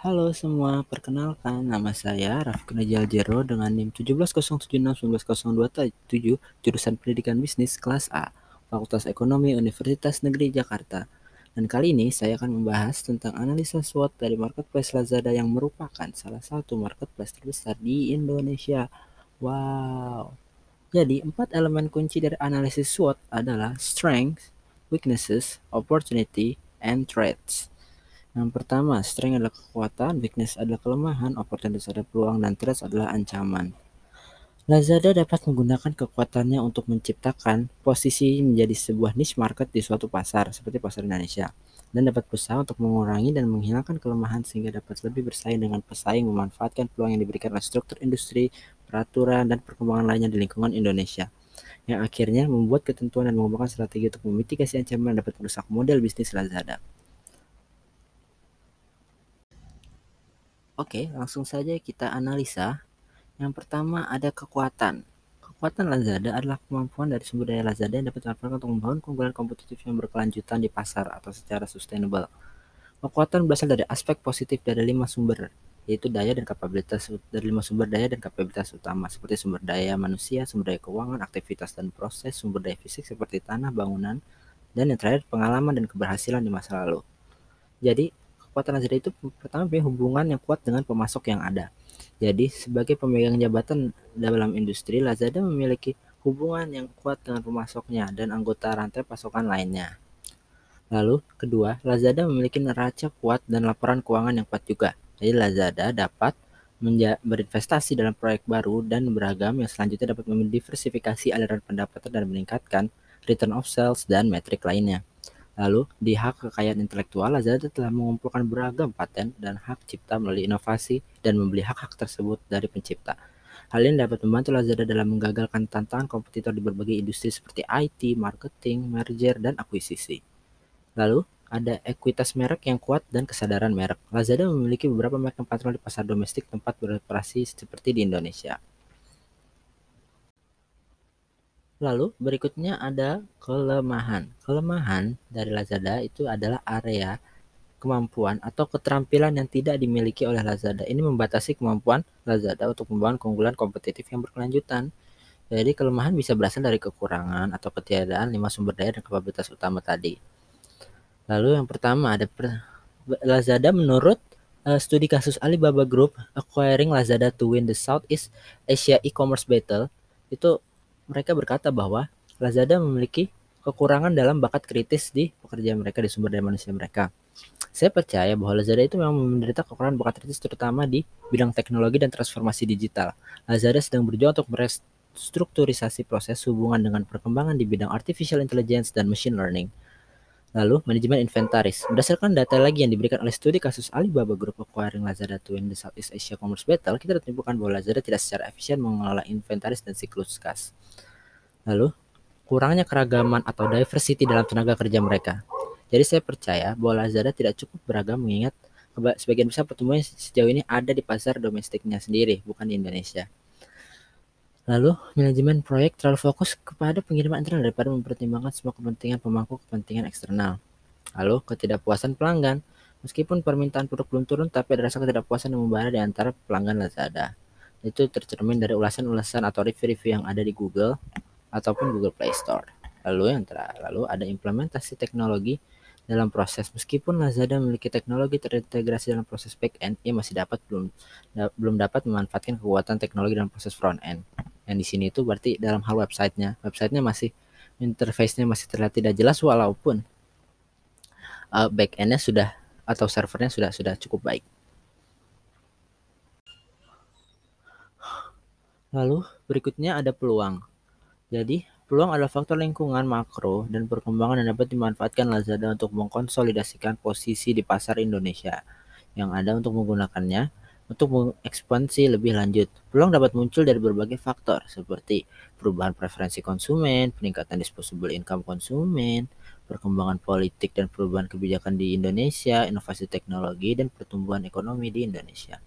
Halo semua, perkenalkan nama saya Raffi Jero dengan NIM 170761902 jurusan Pendidikan Bisnis kelas A, Fakultas Ekonomi Universitas Negeri Jakarta. Dan kali ini saya akan membahas tentang analisa SWOT dari marketplace Lazada yang merupakan salah satu marketplace terbesar di Indonesia. Wow. Jadi, empat elemen kunci dari analisis SWOT adalah strength, weaknesses, opportunity, and threats. Yang pertama, strength adalah kekuatan, weakness adalah kelemahan, opportunity adalah peluang, dan threats adalah ancaman. Lazada dapat menggunakan kekuatannya untuk menciptakan posisi menjadi sebuah niche market di suatu pasar, seperti pasar Indonesia, dan dapat berusaha untuk mengurangi dan menghilangkan kelemahan sehingga dapat lebih bersaing dengan pesaing memanfaatkan peluang yang diberikan oleh struktur industri, peraturan, dan perkembangan lainnya di lingkungan Indonesia yang akhirnya membuat ketentuan dan mengembangkan strategi untuk memitigasi ancaman dapat merusak model bisnis Lazada. Oke, langsung saja kita analisa. Yang pertama ada kekuatan. Kekuatan Lazada adalah kemampuan dari sumber daya Lazada yang dapat dimanfaatkan untuk membangun keunggulan kompetitif yang berkelanjutan di pasar atau secara sustainable. Kekuatan berasal dari aspek positif dari lima sumber, yaitu daya dan kapabilitas dari lima sumber daya dan kapabilitas utama seperti sumber daya manusia, sumber daya keuangan, aktivitas dan proses, sumber daya fisik seperti tanah, bangunan, dan yang terakhir pengalaman dan keberhasilan di masa lalu. Jadi, kekuatan Lazada itu pertama punya hubungan yang kuat dengan pemasok yang ada. Jadi sebagai pemegang jabatan dalam industri, Lazada memiliki hubungan yang kuat dengan pemasoknya dan anggota rantai pasokan lainnya. Lalu kedua, Lazada memiliki neraca kuat dan laporan keuangan yang kuat juga. Jadi Lazada dapat berinvestasi dalam proyek baru dan beragam yang selanjutnya dapat mendiversifikasi aliran pendapatan dan meningkatkan return of sales dan metrik lainnya. Lalu, di hak kekayaan intelektual, Lazada telah mengumpulkan beragam paten dan hak cipta melalui inovasi dan membeli hak-hak tersebut dari pencipta. Hal ini dapat membantu Lazada dalam menggagalkan tantangan kompetitor di berbagai industri seperti IT, marketing, merger, dan akuisisi. Lalu, ada ekuitas merek yang kuat dan kesadaran merek. Lazada memiliki beberapa merek yang patrol di pasar domestik tempat beroperasi seperti di Indonesia. Lalu berikutnya ada kelemahan. Kelemahan dari Lazada itu adalah area kemampuan atau keterampilan yang tidak dimiliki oleh Lazada. Ini membatasi kemampuan Lazada untuk membangun keunggulan kompetitif yang berkelanjutan. Jadi kelemahan bisa berasal dari kekurangan atau ketiadaan lima sumber daya dan kapabilitas utama tadi. Lalu yang pertama ada Lazada menurut uh, studi kasus Alibaba Group acquiring Lazada to win the Southeast Asia e-commerce battle itu mereka berkata bahwa Lazada memiliki kekurangan dalam bakat kritis di pekerjaan mereka di sumber daya manusia mereka. Saya percaya bahwa Lazada itu memang menderita kekurangan bakat kritis terutama di bidang teknologi dan transformasi digital. Lazada sedang berjuang untuk merestrukturisasi proses hubungan dengan perkembangan di bidang artificial intelligence dan machine learning. Lalu, manajemen inventaris. Berdasarkan data lagi yang diberikan oleh studi kasus Alibaba Group acquiring Lazada to win the Southeast Asia Commerce Battle, kita ditemukan bahwa Lazada tidak secara efisien mengelola inventaris dan siklus kas. Lalu, kurangnya keragaman atau diversity dalam tenaga kerja mereka. Jadi saya percaya bahwa Lazada tidak cukup beragam mengingat sebagian besar pertumbuhan sejauh ini ada di pasar domestiknya sendiri, bukan di Indonesia. Lalu, manajemen proyek terlalu fokus kepada pengiriman internal daripada mempertimbangkan semua kepentingan pemangku kepentingan eksternal. Lalu, ketidakpuasan pelanggan. Meskipun permintaan produk belum turun, tapi ada rasa ketidakpuasan yang membara di antara pelanggan Lazada. Itu tercermin dari ulasan-ulasan atau review-review yang ada di Google ataupun Google Play Store. Lalu yang terakhir, lalu ada implementasi teknologi dalam proses. Meskipun Lazada memiliki teknologi terintegrasi dalam proses back end, ia masih dapat belum da, belum dapat memanfaatkan kekuatan teknologi dalam proses front end yang di sini itu berarti dalam hal websitenya. Websitenya masih interface-nya masih terlihat tidak jelas walaupun uh, back-endnya sudah atau servernya sudah sudah cukup baik. Lalu berikutnya ada peluang. Jadi peluang adalah faktor lingkungan makro dan perkembangan yang dapat dimanfaatkan Lazada untuk mengkonsolidasikan posisi di pasar Indonesia. Yang ada untuk menggunakannya untuk mengekspansi lebih lanjut. Peluang dapat muncul dari berbagai faktor seperti perubahan preferensi konsumen, peningkatan disposable income konsumen, perkembangan politik dan perubahan kebijakan di Indonesia, inovasi teknologi, dan pertumbuhan ekonomi di Indonesia.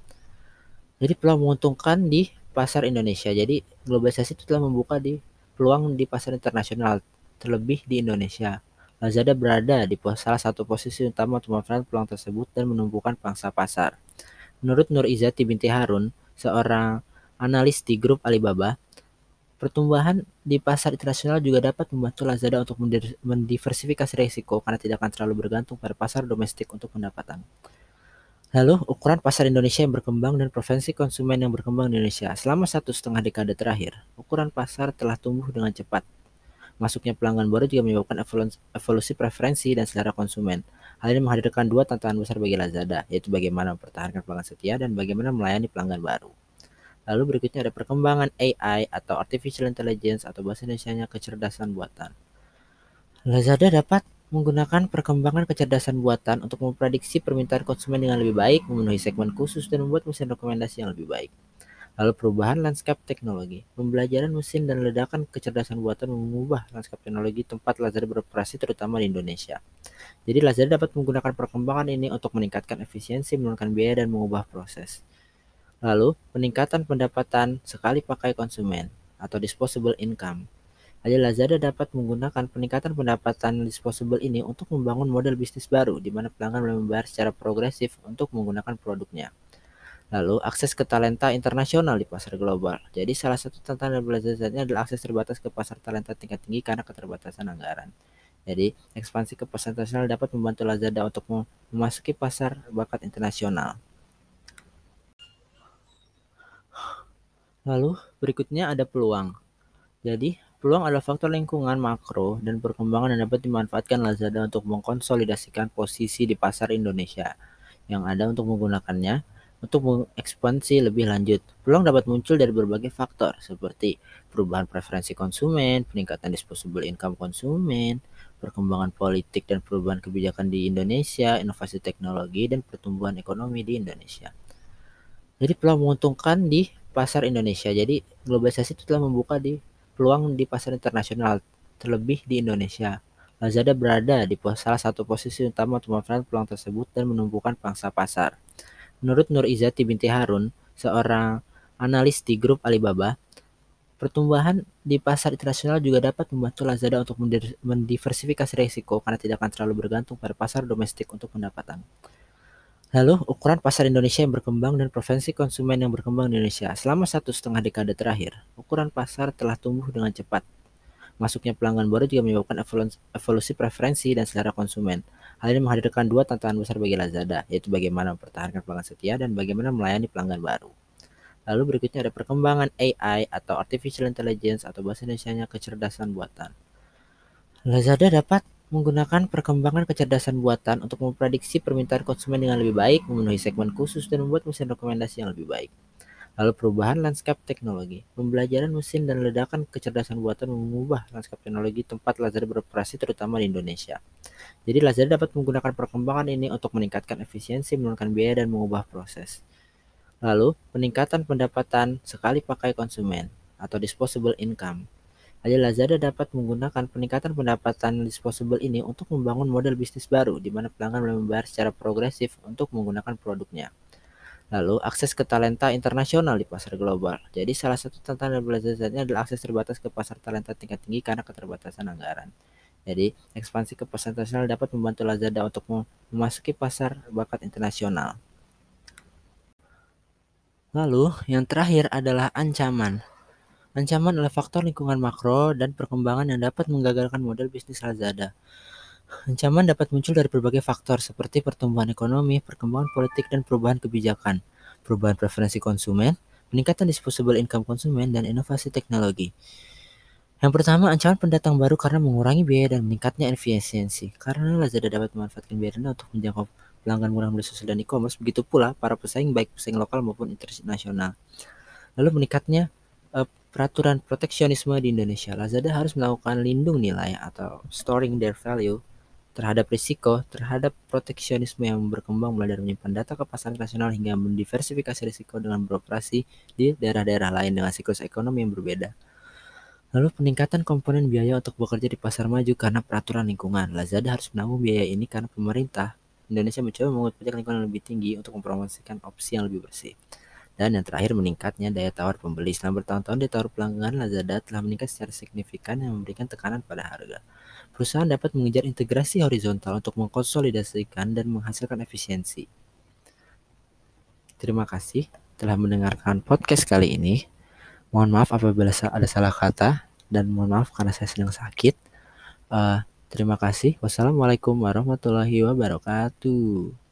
Jadi peluang menguntungkan di pasar Indonesia. Jadi globalisasi itu telah membuka di peluang di pasar internasional, terlebih di Indonesia. Lazada berada di salah satu posisi utama untuk memanfaatkan peluang tersebut dan menumbuhkan pangsa pasar. Menurut Nur Izzati binti Harun, seorang analis di grup Alibaba, pertumbuhan di pasar internasional juga dapat membantu Lazada untuk mendiversifikasi risiko karena tidak akan terlalu bergantung pada pasar domestik untuk pendapatan. Lalu, ukuran pasar Indonesia yang berkembang dan preferensi konsumen yang berkembang di Indonesia. Selama satu setengah dekade terakhir, ukuran pasar telah tumbuh dengan cepat. Masuknya pelanggan baru juga menyebabkan evolusi preferensi dan selera konsumen. Hal ini menghadirkan dua tantangan besar bagi Lazada, yaitu bagaimana mempertahankan pelanggan setia dan bagaimana melayani pelanggan baru. Lalu berikutnya ada perkembangan AI atau Artificial Intelligence atau bahasa Indonesia-nya kecerdasan buatan. Lazada dapat menggunakan perkembangan kecerdasan buatan untuk memprediksi permintaan konsumen dengan lebih baik, memenuhi segmen khusus, dan membuat mesin rekomendasi yang lebih baik. Lalu perubahan lanskap teknologi. Pembelajaran mesin dan ledakan kecerdasan buatan mengubah lanskap teknologi tempat Lazada beroperasi terutama di Indonesia. Jadi Lazada dapat menggunakan perkembangan ini untuk meningkatkan efisiensi, menurunkan biaya, dan mengubah proses. Lalu, peningkatan pendapatan sekali pakai konsumen atau disposable income. Jadi Lazada dapat menggunakan peningkatan pendapatan disposable ini untuk membangun model bisnis baru di mana pelanggan membayar secara progresif untuk menggunakan produknya. Lalu akses ke talenta internasional di pasar global. Jadi salah satu tantangan Lazada adalah akses terbatas ke pasar talenta tingkat tinggi karena keterbatasan anggaran. Jadi ekspansi ke pasar internasional dapat membantu Lazada untuk memasuki pasar bakat internasional. Lalu berikutnya ada peluang. Jadi peluang adalah faktor lingkungan makro dan perkembangan yang dapat dimanfaatkan Lazada untuk mengkonsolidasikan posisi di pasar Indonesia yang ada untuk menggunakannya untuk mengekspansi lebih lanjut, peluang dapat muncul dari berbagai faktor seperti perubahan preferensi konsumen, peningkatan disposable income konsumen, perkembangan politik dan perubahan kebijakan di Indonesia, inovasi teknologi, dan pertumbuhan ekonomi di Indonesia. Jadi peluang menguntungkan di pasar Indonesia. Jadi globalisasi itu telah membuka di peluang di pasar internasional, terlebih di Indonesia. Lazada berada di salah satu posisi utama untuk memanfaatkan peluang tersebut dan menumbuhkan pangsa pasar. Menurut Nur Izzati binti Harun, seorang analis di grup Alibaba, pertumbuhan di pasar internasional juga dapat membantu Lazada untuk mendiversifikasi risiko karena tidak akan terlalu bergantung pada pasar domestik untuk pendapatan. Lalu, ukuran pasar Indonesia yang berkembang dan preferensi konsumen yang berkembang di Indonesia. Selama satu setengah dekade terakhir, ukuran pasar telah tumbuh dengan cepat. Masuknya pelanggan baru juga menyebabkan evolusi preferensi dan selera konsumen. Hal ini menghadirkan dua tantangan besar bagi Lazada, yaitu bagaimana mempertahankan pelanggan setia dan bagaimana melayani pelanggan baru. Lalu berikutnya ada perkembangan AI atau Artificial Intelligence atau bahasa Indonesia-nya kecerdasan buatan. Lazada dapat menggunakan perkembangan kecerdasan buatan untuk memprediksi permintaan konsumen dengan lebih baik, memenuhi segmen khusus, dan membuat mesin rekomendasi yang lebih baik. Lalu perubahan lanskap teknologi. Pembelajaran mesin dan ledakan kecerdasan buatan mengubah lanskap teknologi tempat Lazada beroperasi terutama di Indonesia. Jadi Lazada dapat menggunakan perkembangan ini untuk meningkatkan efisiensi, menurunkan biaya, dan mengubah proses. Lalu, peningkatan pendapatan sekali pakai konsumen atau disposable income. Jadi Lazada dapat menggunakan peningkatan pendapatan disposable ini untuk membangun model bisnis baru di mana pelanggan membayar secara progresif untuk menggunakan produknya. Lalu akses ke talenta internasional di pasar global. Jadi salah satu tantangan Lazada adalah akses terbatas ke pasar talenta tingkat tinggi karena keterbatasan anggaran. Jadi ekspansi ke pasar internasional dapat membantu Lazada untuk memasuki pasar bakat internasional. Lalu yang terakhir adalah ancaman. Ancaman adalah faktor lingkungan makro dan perkembangan yang dapat menggagalkan model bisnis Lazada. Ancaman dapat muncul dari berbagai faktor seperti pertumbuhan ekonomi, perkembangan politik, dan perubahan kebijakan, perubahan preferensi konsumen, peningkatan disposable income konsumen, dan inovasi teknologi. Yang pertama, ancaman pendatang baru karena mengurangi biaya dan meningkatnya efisiensi. Karena Lazada dapat memanfaatkan biaya rendah untuk menjangkau pelanggan murah media sosial dan e-commerce, begitu pula para pesaing baik pesaing lokal maupun internasional. Lalu meningkatnya uh, peraturan proteksionisme di Indonesia. Lazada harus melakukan lindung nilai atau storing their value terhadap risiko terhadap proteksionisme yang berkembang mulai dari menyimpan data ke pasar nasional hingga mendiversifikasi risiko dengan beroperasi di daerah-daerah lain dengan siklus ekonomi yang berbeda. Lalu peningkatan komponen biaya untuk bekerja di pasar maju karena peraturan lingkungan. Lazada harus menanggung biaya ini karena pemerintah Indonesia mencoba mengutuk pajak lingkungan yang lebih tinggi untuk mempromosikan opsi yang lebih bersih. Dan yang terakhir meningkatnya daya tawar pembeli. Selama bertahun-tahun daya tawar pelanggan Lazada telah meningkat secara signifikan yang memberikan tekanan pada harga. Perusahaan dapat mengejar integrasi horizontal untuk mengkonsolidasikan dan menghasilkan efisiensi. Terima kasih telah mendengarkan podcast kali ini. Mohon maaf apabila ada salah kata dan mohon maaf karena saya sedang sakit. Uh, terima kasih. Wassalamualaikum warahmatullahi wabarakatuh.